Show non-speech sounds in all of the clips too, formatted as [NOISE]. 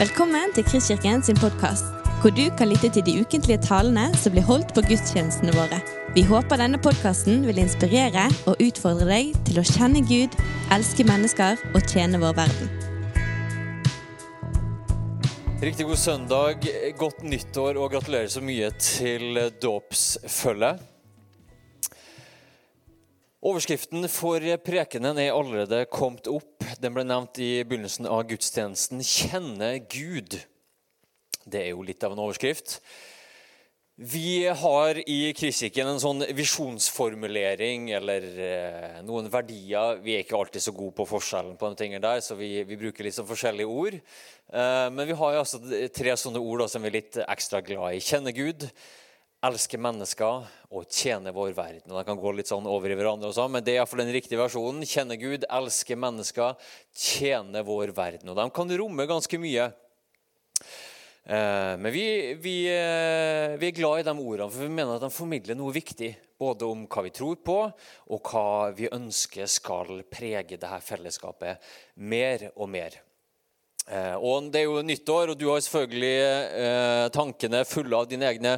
Velkommen til Kristkirken sin podkast, hvor du kan lytte til de ukentlige talene som blir holdt på gudstjenestene våre. Vi håper denne podkasten vil inspirere og utfordre deg til å kjenne Gud, elske mennesker og tjene vår verden. Riktig god søndag, godt nyttår og gratulerer så mye til dåpsfølget. Overskriften for prekenen er allerede kommet opp. Den ble nevnt i begynnelsen av gudstjenesten. 'Kjenne Gud'. Det er jo litt av en overskrift. Vi har i Kristikken en sånn visjonsformulering eller eh, noen verdier. Vi er ikke alltid så gode på forskjellen på de tingene der, så vi, vi bruker litt sånn forskjellige ord. Eh, men vi har altså tre sånne ord da, som vi er litt ekstra glad i. Kjenne Gud, elske mennesker og tjener vår verden. Og De kan gå litt sånn over i hverandre, også, men det er iallfall den riktige versjonen. Kjenne Gud, elske mennesker, tjene vår verden. Og De kan romme ganske mye. Eh, men vi, vi, eh, vi, er glad i de ordene, for vi mener at de formidler noe viktig. Både om hva vi tror på, og hva vi ønsker skal prege dette fellesskapet mer og mer. Eh, og Det er jo nyttår, og du har selvfølgelig eh, tankene fulle av dine egne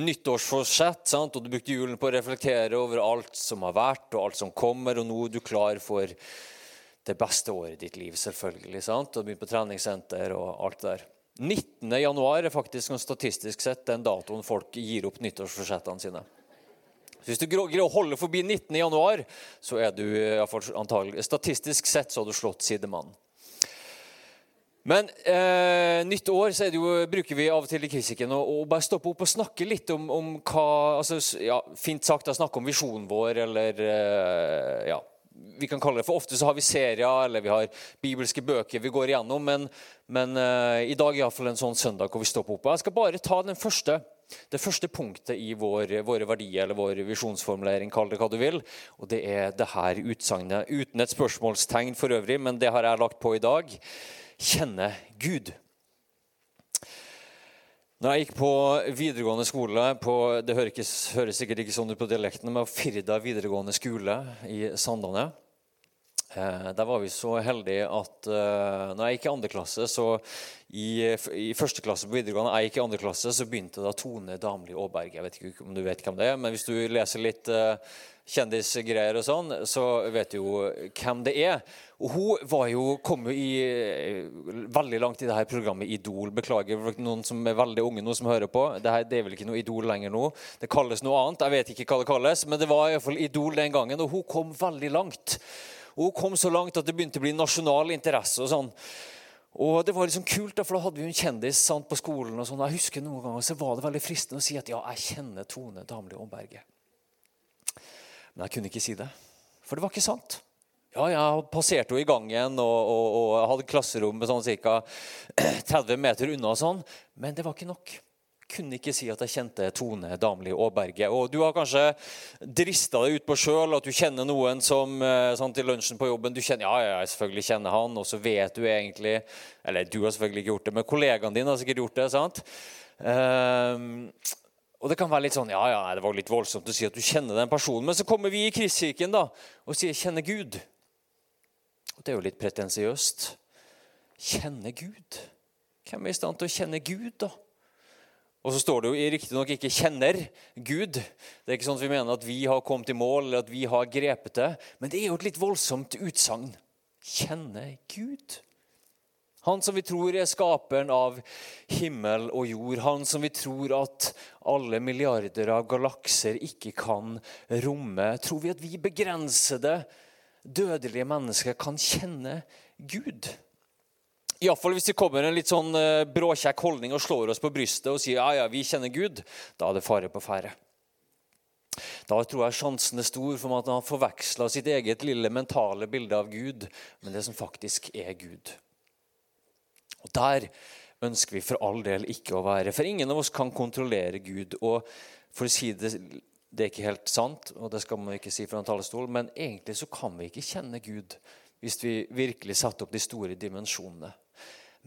nyttårsforsett. Sant? og Du brukte julen på å reflektere over alt som har vært, og alt som kommer, og nå er du klar for det beste året i ditt liv. selvfølgelig, sant? Og begynt på treningssenter og alt der. 19. januar er faktisk statistisk sett den datoen folk gir opp nyttårsforsettene sine. Så Hvis du greier å holde forbi 19. januar, så er du antagelig, statistisk sett så har du slått sidemannen. Men eh, nytt år så jo, bruker vi av og til i kritikken å, bare stoppe opp og snakke litt om, om hva altså, ja, Fint sagt å snakke om visjonen vår, eller eh, ja, vi kan kalle det, for Ofte så har vi serier eller vi har bibelske bøker vi går igjennom, men, men uh, i dag er iallfall en sånn søndag hvor vi stopper opp. Jeg skal bare ta den første, det første punktet i vår, våre verdier eller vår visjonsformulering, kall det hva du vil. og Det er det her utsagnet. Uten et spørsmålstegn for øvrig, men det har jeg lagt på i dag. Kjenne Gud. Når jeg gikk på videregående skole på, Det høres, høres sikkert ikke sånn ut på dialekten, men Firda videregående skole i Sandane. Eh, der var vi så heldige at eh, når jeg gikk i andre klasse, så i, i, første klasse på videregående jeg gikk i andre klasse, så begynte da Tone Damli Aaberg. Jeg vet ikke om du vet hvem det er, men hvis du leser litt eh, kjendisgreier og sånn, så vet du jo hvem det er. Og Hun var jo, kom jo i, veldig langt i det her programmet Idol. Beklager for noen som er veldig unge nå som hører på. Det, det er vel ikke noe Idol lenger nå. Det kalles noe annet. Jeg vet ikke hva det kalles, men det var iallfall Idol den gangen. Og hun kom veldig langt. Og hun kom så langt at det begynte å bli nasjonal interesse. og sånn. Og Det var liksom kult, da, for da hadde vi en kjendis sant, på skolen. og sånn. Jeg husker Noen ganger så var det veldig fristende å si at ja, jeg kjenner Tone Damli Aaberge. Men jeg kunne ikke si det, for det var ikke sant. Ja, jeg passerte henne i gangen og, og, og hadde klasserommet sånn ca. 30 [CLEARS THROAT] meter unna, og sånn, men det var ikke nok. Kunne ikke si at jeg kjente Tone Damli Aaberge. Og du har kanskje drista deg utpå sjøl at du kjenner noen som eh, sånn til lunsjen på jobben du kjenner, Ja, jeg selvfølgelig kjenner han, og så vet du egentlig Eller du har selvfølgelig ikke gjort det, men kollegaene dine har sikkert gjort det. sant? Um, og det kan være litt sånn, ja, ja, det var litt voldsomt å si at du kjenner den personen. Men så kommer vi i Kristkirken da, og sier 'kjenne Gud'. Og Det er jo litt pretensiøst. Kjenne Gud? Hvem er i stand til å kjenne Gud, da? Og så står det jo riktignok ikke 'kjenner Gud'. Det er ikke sånn at vi mener at vi har kommet i mål eller at vi har grepet det. Men det er jo et litt voldsomt utsagn. Kjenne Gud? Han som vi tror er skaperen av himmel og jord. Han som vi tror at alle milliarder av galakser ikke kan romme. Tror vi at vi begrensede, dødelige mennesker kan kjenne Gud? Iallfall hvis det kommer en litt sånn eh, bråkjekk holdning og slår oss på brystet og sier ja, ja, vi kjenner Gud, da er det fare på ferde. Da tror jeg sjansen er stor for at han forveksla sitt eget lille mentale bilde av Gud med det som faktisk er Gud. Der ønsker vi for all del ikke å være. For ingen av oss kan kontrollere Gud. Og for å si det, det er ikke helt sant, og det skal man ikke si fra en talerstol, men egentlig så kan vi ikke kjenne Gud hvis vi virkelig satte opp de store dimensjonene.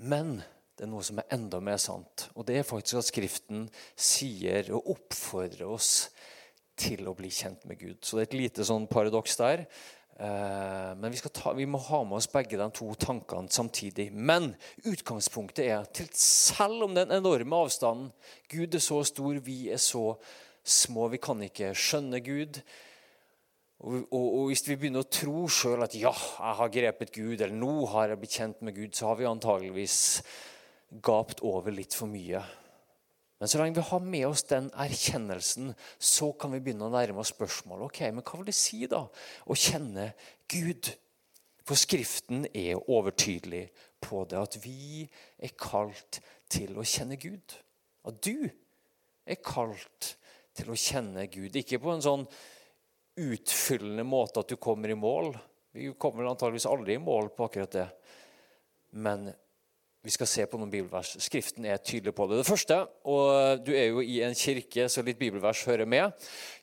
Men det er noe som er enda mer sant, og det er faktisk at Skriften sier og oppfordrer oss til å bli kjent med Gud. Så det er et lite sånn paradoks der. Eh, men vi, ta, vi, må ha med oss begge de to tankene samtidig. Men utgangspunktet er at selv om den enorme avstanden Gud er så stor, vi er så små, vi kan ikke skjønne Gud. Og, og, og hvis vi begynner å tro sjøl at ja, jeg har grepet Gud, eller nå har jeg blitt kjent med Gud, så har vi antageligvis gapt over litt for mye. Men så lenge vi har med oss den erkjennelsen, så kan vi begynne å nærme oss spørsmålet. Ok, men hva vil det si da å kjenne Gud? For Skriften er overtydelig på det at vi er kalt til å kjenne Gud. At du er kalt til å kjenne Gud. Ikke på en sånn utfyllende måte at du kommer i mål. Vi kommer antageligvis aldri i mål på akkurat det. Men vi skal se på noen bibelvers. Skriften er tydelig på det. Det første, og Du er jo i en kirke, så litt bibelvers hører med.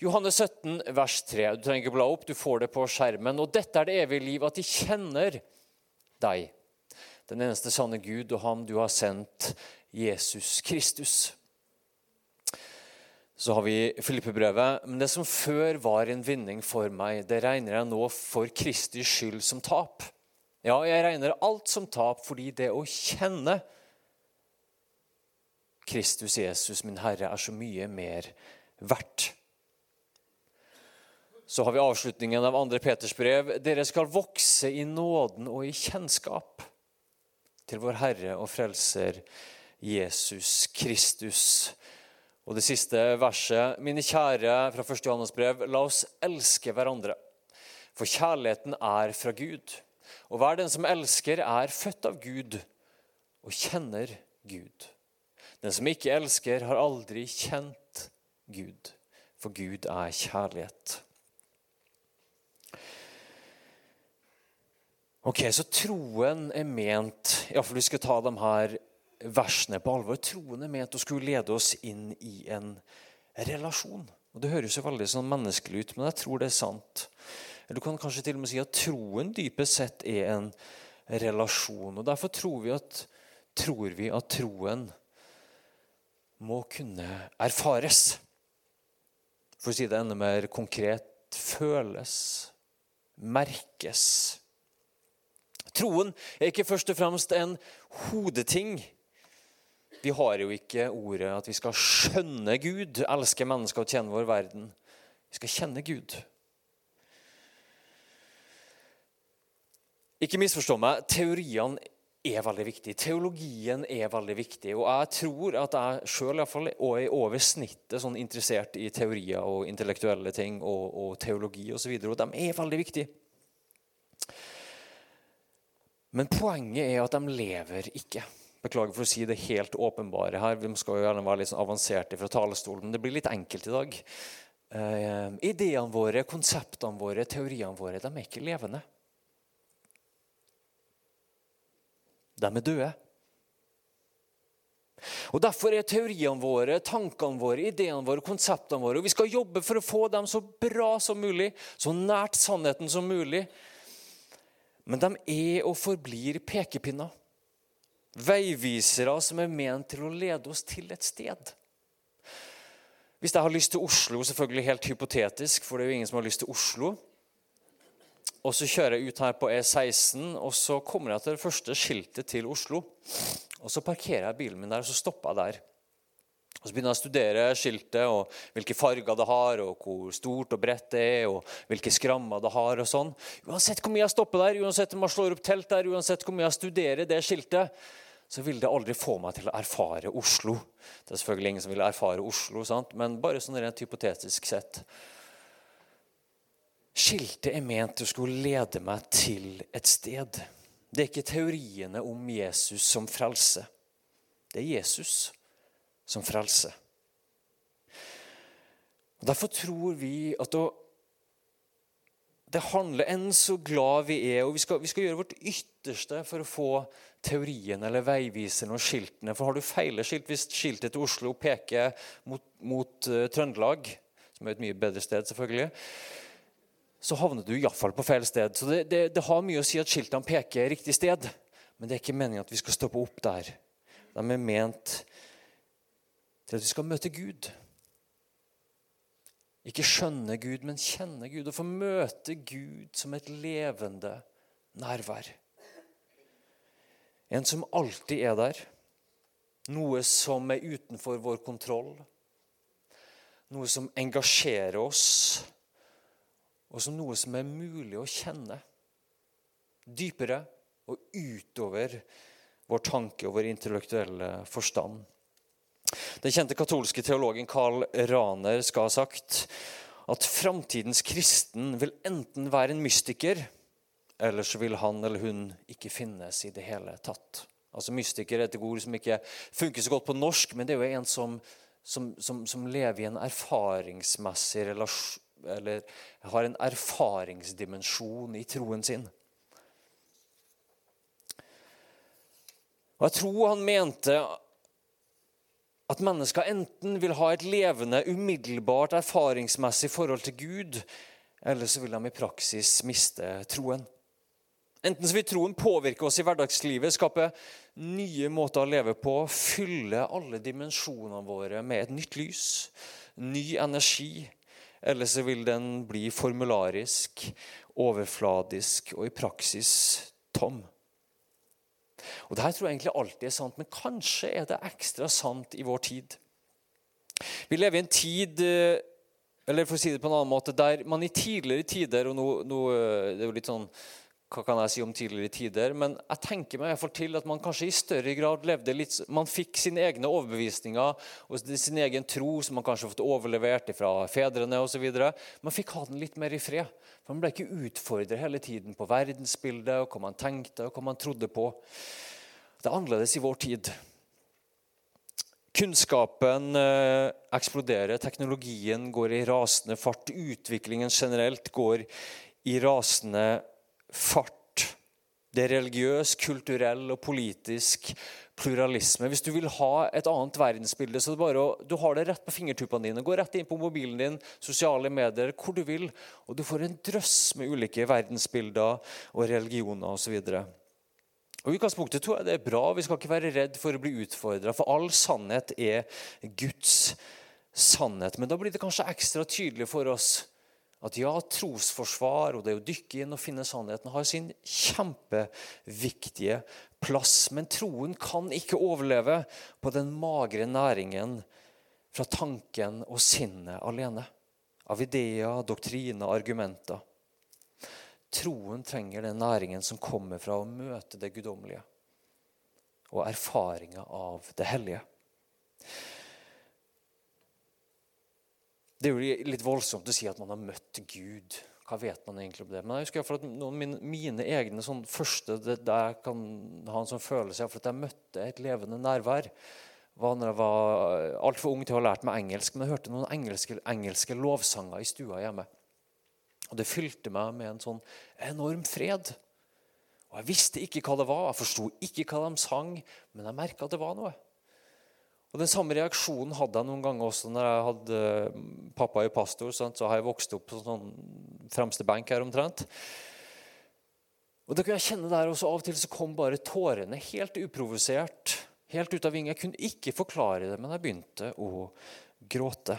Johannes 17, vers 3. Du trenger ikke bla opp, du får det på skjermen. Og dette er det evige liv, at de kjenner deg, den eneste sanne Gud, og ham du har sendt, Jesus Kristus. Så har vi Filippe-brevet. Men det som før var en vinning for meg, det regner jeg nå for Kristi skyld som tap. Ja, jeg regner alt som tap fordi det å kjenne Kristus Jesus, min Herre, er så mye mer verdt. Så har vi avslutningen av 2. Peters brev. Dere skal vokse i nåden og i kjennskap til vår Herre og Frelser Jesus Kristus. Og det siste verset. Mine kjære fra 1. Johannes brev, la oss elske hverandre. For kjærligheten er fra Gud. Og hver den som elsker, er født av Gud og kjenner Gud. Den som ikke elsker, har aldri kjent Gud, for Gud er kjærlighet. Ok, Så troen er ment Iallfall vi skal ta de her versene på alvor. Troen er ment å skulle lede oss inn i en relasjon. Og Det høres jo veldig sånn menneskelig ut, men jeg tror det er sant. Eller du kan kanskje til og med si at troen dypest sett er en relasjon. og Derfor tror vi at, tror vi at troen må kunne erfares. For å si det enda mer konkret føles, merkes. Troen er ikke først og fremst en hodeting. Vi har jo ikke ordet at vi skal skjønne Gud, elske mennesker og tjene vår verden. Vi skal kjenne Gud. Ikke misforstå meg, teoriene er veldig viktige. Teologien er veldig viktig. Og jeg tror at jeg sjøl er over snittet sånn interessert i teorier og intellektuelle ting og, og teologi osv. Og, så og de er veldig viktige. Men poenget er at de lever ikke. Beklager for å si det helt åpenbare her. Vi skal jo gjerne være litt sånn avanserte fra talerstolen, men det blir litt enkelt i dag. Uh, ideene våre, konseptene våre, teoriene våre, de er ikke levende. De er døde. Og Derfor er teoriene våre, tankene våre, ideene våre, konseptene våre og Vi skal jobbe for å få dem så bra som mulig, så nært sannheten som mulig. Men de er og forblir pekepinner. Veivisere som er ment til å lede oss til et sted. Hvis jeg har lyst til Oslo, selvfølgelig helt hypotetisk, for det er jo ingen som har lyst til Oslo og Så kjører jeg ut her på E16, og så kommer jeg til det første skiltet til Oslo. Og Så parkerer jeg bilen min der, og så stopper jeg der. Og Så begynner jeg å studere skiltet, og hvilke farger det har, og hvor stort og bredt det er, og hvilke skrammer det har. og sånn. Uansett hvor mye jeg stopper der, uansett om jeg slår opp telt der, uansett hvor mye jeg studerer det skiltet, så vil det aldri få meg til å erfare Oslo. Det er selvfølgelig ingen som vil erfare Oslo, sant? men bare sånn rent hypotetisk sett. Skiltet er ment å skulle lede meg til et sted. Det er ikke teoriene om Jesus som frelse. Det er Jesus som frelse. Derfor tror vi at å, det handler enn så glad vi er, og vi skal, vi skal, gjøre vårt ytterste for å få teorien eller veiviseren og skiltene. For har du feile skilt, hvis skiltet til Oslo peker mot, mot uh, Trøndelag, som er et mye bedre sted, selvfølgelig, så havner du iallfall på feil sted. Så det, det, det, har mye å si at skiltene peker riktig sted. Men det er ikke meningen at vi skal stoppe opp der. De er ment til at vi skal møte Gud. Ikke skjønne Gud, men kjenne Gud. Og få møte Gud som et levende nærvær. En som alltid er der. Noe som er utenfor vår kontroll. Noe som engasjerer oss, og som noe som er mulig å kjenne. Dypere og utover vår tanke og vår intellektuelle forstand. Den kjente katolske teologen Carl Raner skal ha sagt at framtidens kristen vil enten være en mystiker, eller så vil han eller hun ikke finnes i det hele tatt. Altså Mystiker er et ord som ikke funker så godt på norsk, men det er jo en som, som, som, som lever i en erfaringsmessig relasjon Eller har en erfaringsdimensjon i troen sin. Og Jeg tror han mente at mennesker enten vil ha et levende, umiddelbart erfaringsmessig forhold til Gud, eller så vil de i praksis miste troen. Enten så vil troen påvirke oss i hverdagslivet, skape nye måter å leve på, fylle alle dimensjonene våre med et nytt lys, ny energi, eller så vil den bli formularisk, overfladisk og i praksis tom. Og Dette tror jeg egentlig alltid er sant, men kanskje er det ekstra sant i vår tid. Vi lever i en tid eh, eller for å si det på en annen måte, der man i tidligere tider og nå, nå, eh, det er jo litt sånn, hva kan jeg si om tidligere tider? Men jeg tenker meg i til at man kanskje i større grad levde litt Man fikk sine egne overbevisninger og sin egen tro, som man kanskje har fått overlevert fra fedrene osv. Man fikk ha den litt mer i fred. For Man ble ikke utfordret hele tiden på verdensbildet og hva man tenkte og hva man trodde på. Det er annerledes i vår tid. Kunnskapen eh, eksploderer, teknologien går i rasende fart. Utviklingen generelt går i rasende fart. Det er religiøs, kulturell og politisk pluralisme. Hvis du vil ha et annet verdensbilde, så er det bare å, du har det rett på fingertuppene dine. Gå rett inn på mobilen din, sosiale medier, hvor du vil. Og du får en drøss med ulike verdensbilder og religioner osv. Og utgangspunktet tror jeg det er bra. Vi skal ikke være redd for å bli utfordra, for all sannhet er Guds sannhet. Men da blir det kanskje ekstra tydelig for oss at ja, trosforsvar og det å dykke inn og finne sannheten har sin kjempeviktige plass. Men troen kan ikke overleve på den magre næringen fra tanken og sinnet alene. Av ideer, doktriner, argumenter. Troen trenger den næringen som kommer fra å møte det guddommelige og erfaringa av det hellige. Det er jo litt voldsomt å si at man har møtt Gud. Hva vet man egentlig om det? Men jeg husker at noen av mine, mine egne sånn første det, der jeg kan ha en sånn følelse av at jeg møtte et levende nærvær, var når jeg var altfor ung til å ha lært meg engelsk. Men jeg hørte noen engelske, engelske lovsanger i stua hjemme. Og Det fylte meg med en sånn enorm fred. Og Jeg visste ikke hva det var, jeg forsto ikke hva de sang, men jeg merka at det var noe. Og Den samme reaksjonen hadde jeg noen ganger også når jeg hadde eh, pappa i pastor. Sant? Så har jeg vokst opp på sånn fremste benk her omtrent. Og det kunne jeg kjenne der også Av og til så kom bare tårene helt uprovosert. Helt ut av vingen. Jeg kunne ikke forklare det, men jeg begynte å gråte.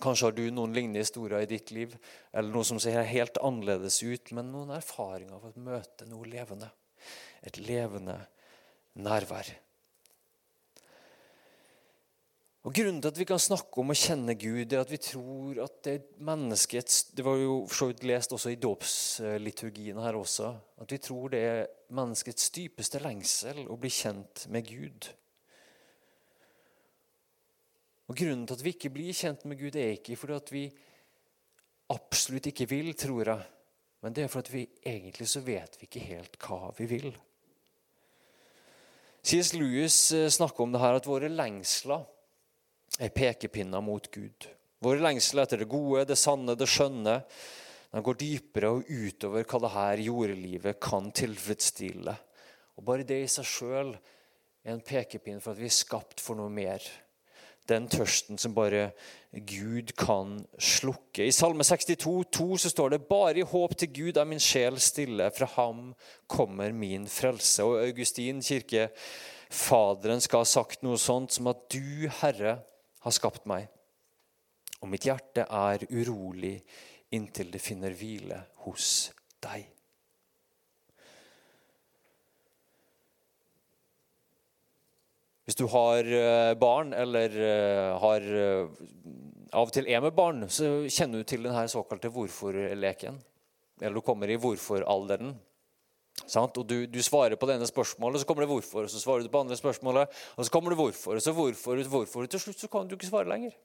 Kanskje har du noen lignende historier i ditt liv, eller noe som ser helt annerledes ut, men noen erfaringer av å møte noe levende. Et levende nærvær. Og Grunnen til at vi kan snakke om å kjenne Gud, er at vi tror at det menneskets Det var jo for så vidt lest også i dåpsliturgien her også. At vi tror det er menneskets dypeste lengsel å bli kjent med Gud. Og Grunnen til at vi ikke blir kjent med Gud, er ikke fordi at vi absolutt ikke vil, tror jeg. Men det er fordi vi egentlig så vet vi ikke helt hva vi vil. C.S. Lewis eh, snakker om det her at våre lengsler er pekepinner mot Gud. Vår lengsel etter det gode, det sanne, det skjønne den går dypere og utover hva det her jordelivet kan tilfredsstille. Og Bare det i seg sjøl er en pekepinn for at vi er skapt for noe mer. Den tørsten som bare Gud kan slukke. I Salme 62, 2, så står det bare i håp til Gud er min sjel stille. Fra ham kommer min frelse. Og Augustin kirkefaderen skal ha sagt noe sånt som at du, Herre, har skapt meg. Og mitt hjerte er urolig inntil det finner hvile hos deg. Hvis du har eh, barn, eller eh, har eh, av og til er med barn, så kjenner du til denne såkalte hvorfor-leken. Eller du kommer i hvorfor-alderen. Og du, du, svarer på det ene spørsmålet, så kommer det hvorfor. og Så svarer du på andre spørsmålet, og så kommer det hvorfor. Og så hvorfor, hvorfor. Til slutt så kan du ikke svare lenger.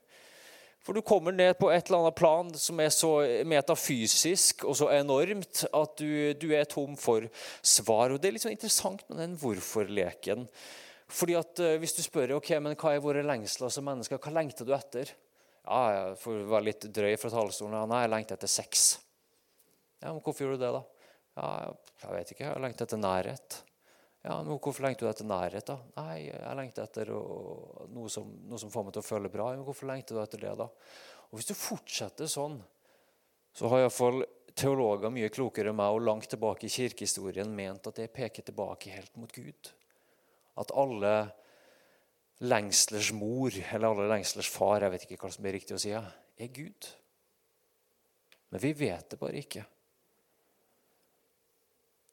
For du kommer ned på et eller annet plan som er så metafysisk og så enormt at du, du er tom for svar. Og Det er litt sånn interessant med den hvorfor-leken. Fordi at uh, Hvis du spør ok, men hva er våre lengsler som mennesker, hva lengter du etter? Ja, jeg får være litt drøy fra talerstolen. Ja, nei, jeg lengter etter sex. Ja, men Hvorfor gjør du det, da? Ja, Jeg vet ikke. Jeg lengter etter nærhet. Ja, men Hvorfor lengter du etter nærhet? da? Nei, jeg lengter etter noe som, noe, som, får meg til å føle bra. Men hvorfor lengter du etter det, da? Og Hvis du fortsetter sånn, så har iallfall teologer mye klokere enn meg og langt tilbake i kirkehistorien ment at det peker tilbake helt mot Gud. At alle lengslers mor, eller alle lengslers far, jeg vet ikke hva som er riktig å si, er Gud. Men vi vet det bare ikke.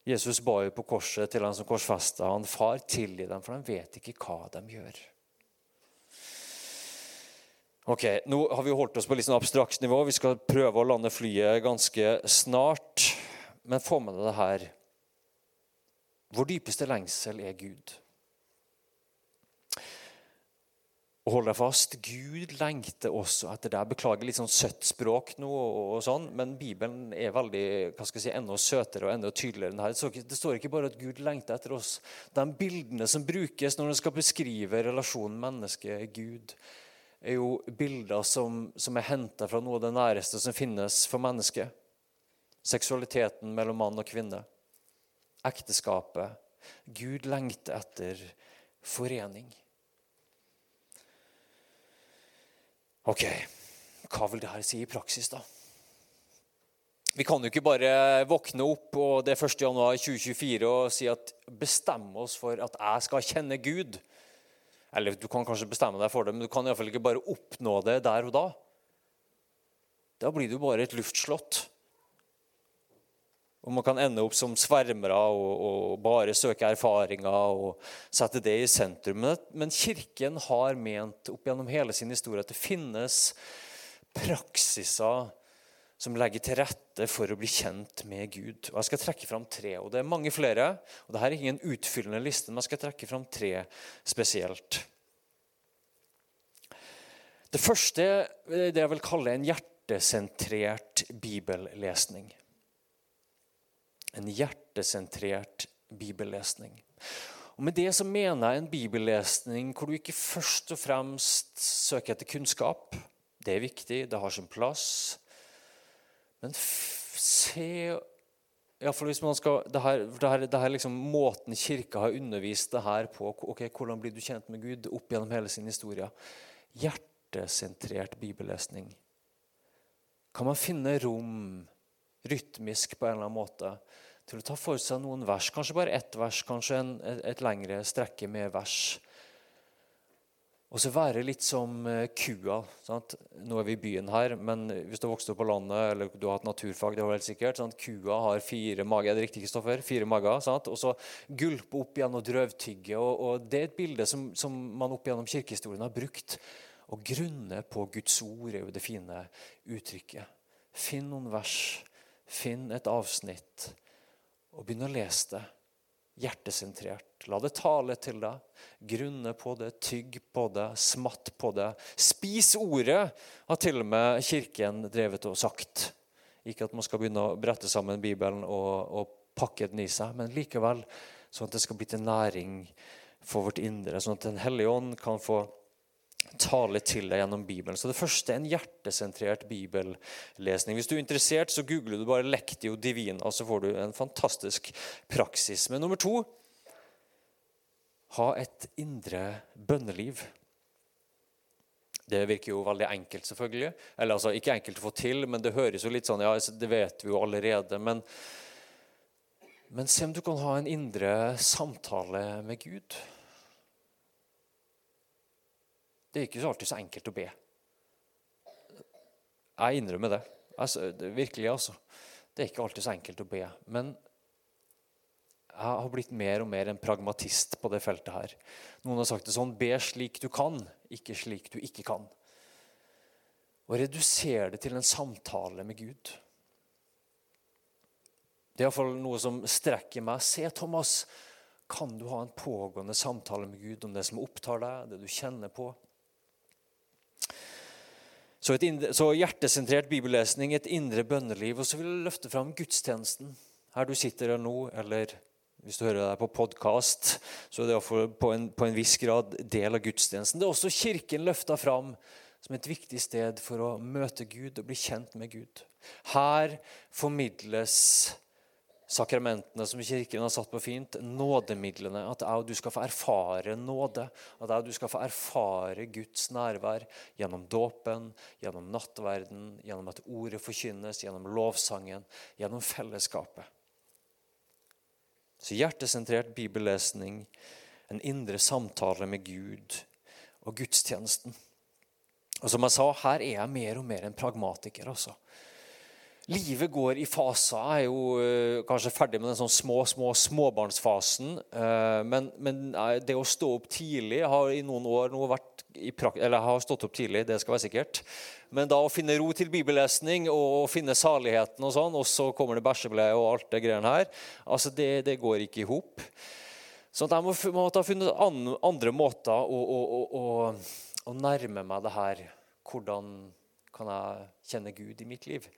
Jesus ba jo på korset til han som korsfesta han, far, tilgi dem, for de vet ikke hva de gjør. Ok, Nå har vi holdt oss på litt sånn abstrakt nivå. Vi skal prøve å lande flyet ganske snart. Men få med deg det her. Vår dypeste lengsel er Gud. Og hold deg fast, Gud lengter også etter deg. Beklager litt sånn søtt språk nå, og, sånn, men Bibelen er veldig, hva skal jeg si, enda søtere og enda tydeligere enn det her. Det står ikke bare at Gud lengter etter oss. De bildene som brukes når en skal beskrive relasjonen menneske-Gud, er jo bilder som, som er henta fra noe av det næreste som finnes for mennesket. Seksualiteten mellom mann og kvinne. Ekteskapet. Gud lengter etter forening. Ok, hva vil det her si i praksis, da? Vi kan jo ikke bare våkne opp og det er 1.1.2024 og si at bestemme oss for at jeg skal kjenne Gud. Eller du kan kanskje bestemme deg for det, men du kan iallfall ikke bare oppnå det der og da. Da blir du bare et luftslott. Og man kan ende opp som svermere og, og, bare søke erfaringer og sette det i sentrum. Men, Kirken har ment opp gjennom hele sin historie at det finnes praksiser som legger til rette for å bli kjent med Gud. Og Jeg skal trekke fram tre. og Det er mange flere. og Dette er ingen utfyllende liste, men jeg skal trekke fram tre spesielt. Det første er det jeg vil kalle en hjertesentrert bibellesning en hjertesentrert bibellesning. Og Med det så mener jeg en bibellesning hvor du ikke først og fremst søker etter kunnskap. Det er viktig, det har sin plass. Men se Iallfall hvis man skal det her, det her, det her liksom Måten Kirka har undervist det her på ok, Hvordan blir du kjent med Gud opp gjennom hele sin historie? Hjertesentrert bibellesning. Kan man finne rom rytmisk på en eller annen måte til å ta for seg noen vers. Kanskje bare ett vers, kanskje en, et lengre strekke med vers. Og så være litt som eh, kua. Sant? Nå er vi i byen her, men hvis du har vokst opp på landet eller du har hatt naturfag, det var helt sikkert, sant? Kua har fire mager, er det riktig, Kristoffer? Fire mager. Sant? Og så gulpe opp igjen og drøvtygge. Og, og, det er et bilde som, som man opp gjennom kirkehistorien har brukt. Å grunne på Guds ord er jo det fine uttrykket. Finn noen vers Finn et avsnitt og begynn å lese det hjertesentrert. La det tale til deg. Grunne på det, tygg på det, smatt på det. Spis ordet, har til og med Kirken drevet og sagt. Ikke at man skal begynne å brette sammen Bibelen og, og pakke den i seg, men likevel sånn at det skal bli til næring for vårt indre. Sånn at Den hellige ånd kan få tale til deg gjennom Bibelen. Så Det første er en hjertesentrert bibellesning. Hvis du er interessert, så googler du bare 'Lectio divina', så får du en fantastisk praksis. Men nummer to ha et indre bønneliv. Det virker jo veldig enkelt, selvfølgelig. Eller altså, Ikke enkelt å få til, men det høres jo litt sånn Ja, det vet vi jo allerede. Men, men se om du kan ha en indre samtale med Gud. Det er ikke alltid så enkelt å be. Jeg innrømmer det. Altså, det virkelig, altså. Det er ikke alltid så enkelt å be. Men jeg har blitt mer og mer en pragmatist på det feltet her. Noen har sagt det sånn Be slik du kan, ikke slik du ikke kan. Og redusere det til en samtale med Gud. Det er iallfall noe som strekker meg. Se, Thomas, kan du ha en pågående samtale med Gud om det som opptar deg, det du kjenner på? Så, indre, så hjertesentrert bibellesning, et indre bønneliv. Og så vil jeg løfte fram gudstjenesten. Her du sitter her nå, eller hvis du hører deg på podkast, så er det på en, på en viss grad del av gudstjenesten. Det er også Kirken løfta fram som et viktig sted for å møte Gud og bli kjent med Gud. Her formidles sakramentene som Kirken har satt på fint, nådemidlene. At jeg og du skal få erfare nåde. At jeg og du skal få erfare Guds nærvær gjennom dåpen, gjennom nattverden, gjennom at ordet forkynnes, gjennom lovsangen, gjennom fellesskapet. Så hjertesentrert bibellesning, en indre samtale med Gud og gudstjenesten. Og som jeg sa, her er jeg mer og mer en pragmatiker. altså. Livet går i faser. Jeg er jo uh, kanskje ferdig med den sånn små, små småbarnsfasen. Uh, men, men uh, det å stå opp tidlig har i noen år nå vært i eller jeg har stått opp tidlig, det skal være sikkert. Men da å finne ro til bibellesning og finne saligheten, og sånn, og så kommer det bæsjebleie og alt det greiene her, altså det, det går ikke i hop. Så jeg må, måtte ha funnet andre måter å, å, å, å nærme meg det her. Hvordan kan jeg kjenne Gud i mitt liv?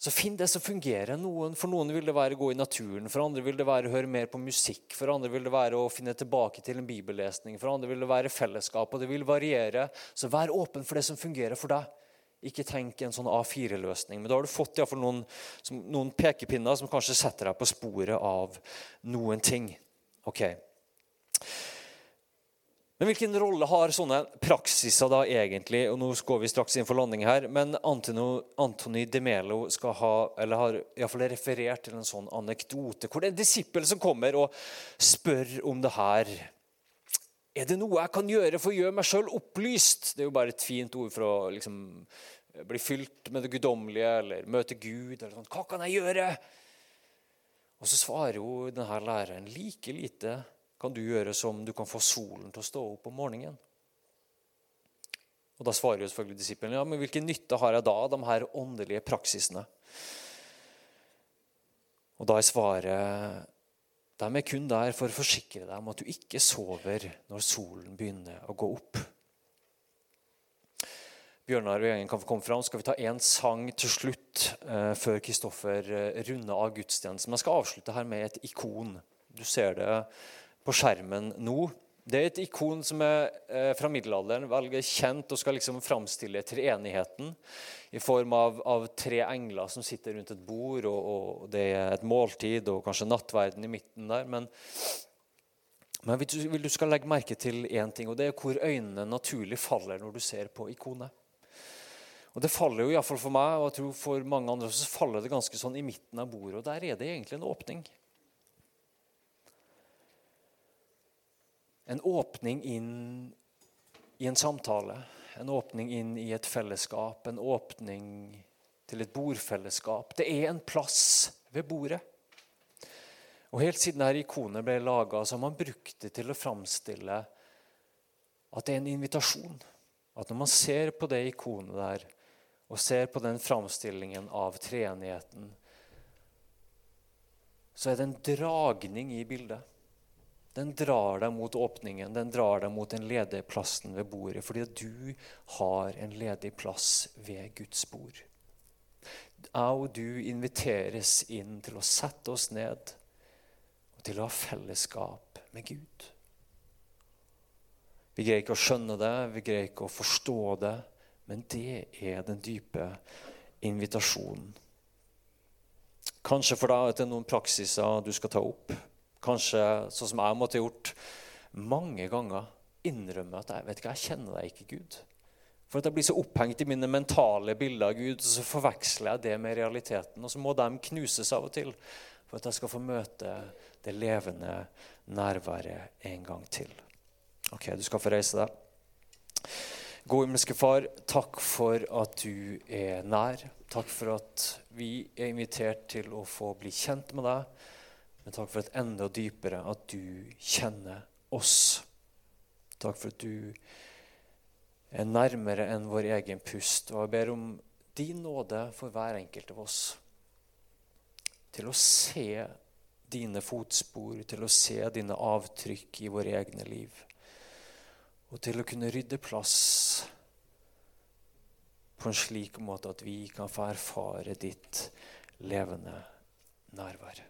Så finn det som fungerer. Noen, for noen vil det være å gå i naturen, for andre vil det være å høre mer på musikk, for andre vil det være å finne tilbake til en bibellesning, for andre vil det være fellesskap, og det vil variere. Så vær åpen for det som fungerer for deg. Ikke tenk en sånn A4-løsning. Men da har du fått noen, noen pekepinner som kanskje setter deg på sporet av noen ting. Ok. Men hvilken rolle har sånne praksiser da egentlig? Og nå går vi straks inn for landing her, men Antino, Antony de Melo skal ha, eller har iallfall referert til en sånn anekdote hvor det er en disippel som kommer og spør om det her. Er det noe jeg kan gjøre for å gjøre meg sjøl opplyst? Det er jo bare et fint ord for å liksom, bli fylt med det guddommelige eller møte Gud. eller sånn. Hva kan jeg gjøre? Og så svarer jo denne læreren like lite kan du gjøre som du kan få solen til å stå opp om morgenen? Og Da svarer jo selvfølgelig disiplene ja, men hvilken nytte har jeg da av de her åndelige praksisene? Og Da er svaret de er kun der for å forsikre deg om at du ikke sover når solen begynner å gå opp. Bjørnar og gjengen kan få komme fram. Skal vi ta én sang til slutt eh, før Kristoffer eh, runder av gudstjenesten? Jeg skal avslutte her med et ikon. Du ser det på skjermen nå. Det er et ikon som er eh, fra middelalderen, veldig kjent og skal liksom framstille treenigheten i form av, av, tre engler som sitter rundt et bord, og, og, det er et måltid og kanskje nattverden i midten der. Men, men du, vil du skal legge merke til én ting, og det er hvor øynene naturlig faller når du ser på ikonet. Og Det faller jo iallfall for meg, og jeg tror for mange andre så faller det ganske sånn i midten av bordet. og Der er det egentlig en åpning. En åpning inn i en samtale. En åpning inn i et fellesskap, en åpning til et bordfellesskap. Det er en plass ved bordet. Og Helt siden dette ikonet ble laga, har man brukt det til å framstille at det er en invitasjon. At når man ser på det ikonet der, og ser på den framstillingen av treenigheten, så er det en dragning i bildet. Den drar deg mot åpningen, den drar deg mot den ledige plassen ved bordet. Fordi du har en ledig plass ved Guds bord. Jeg og du inviteres inn til å sette oss ned og til å ha fellesskap med Gud. Vi greier ikke å skjønne det, vi greier ikke å forstå det, men det er den dype invitasjonen. Kanskje for deg at det er noen praksiser du skal ta opp kanskje sånn som jeg måtte ha gjort mange ganger, innrømme at jeg vet ikke, jeg kjenner deg ikke, Gud. For at jeg blir så opphengt i mine mentale bilder av Gud, så forveksler jeg det med realiteten. Og så må de knuses av og til for at jeg skal få møte det levende nærværet en gang til. Ok, du skal få reise deg. Gode himmelske Far, takk for at du er nær. Takk for at vi er invitert til å få bli kjent med deg. Men takk for et enda dypere at du kjenner oss. Takk for at du er nærmere enn vår egen pust. Og jeg ber om din nåde for hver enkelt av oss. Til å se dine fotspor, til å se dine avtrykk i våre egne liv. Og til å kunne rydde plass på en slik måte at vi kan få erfare ditt levende nærvær.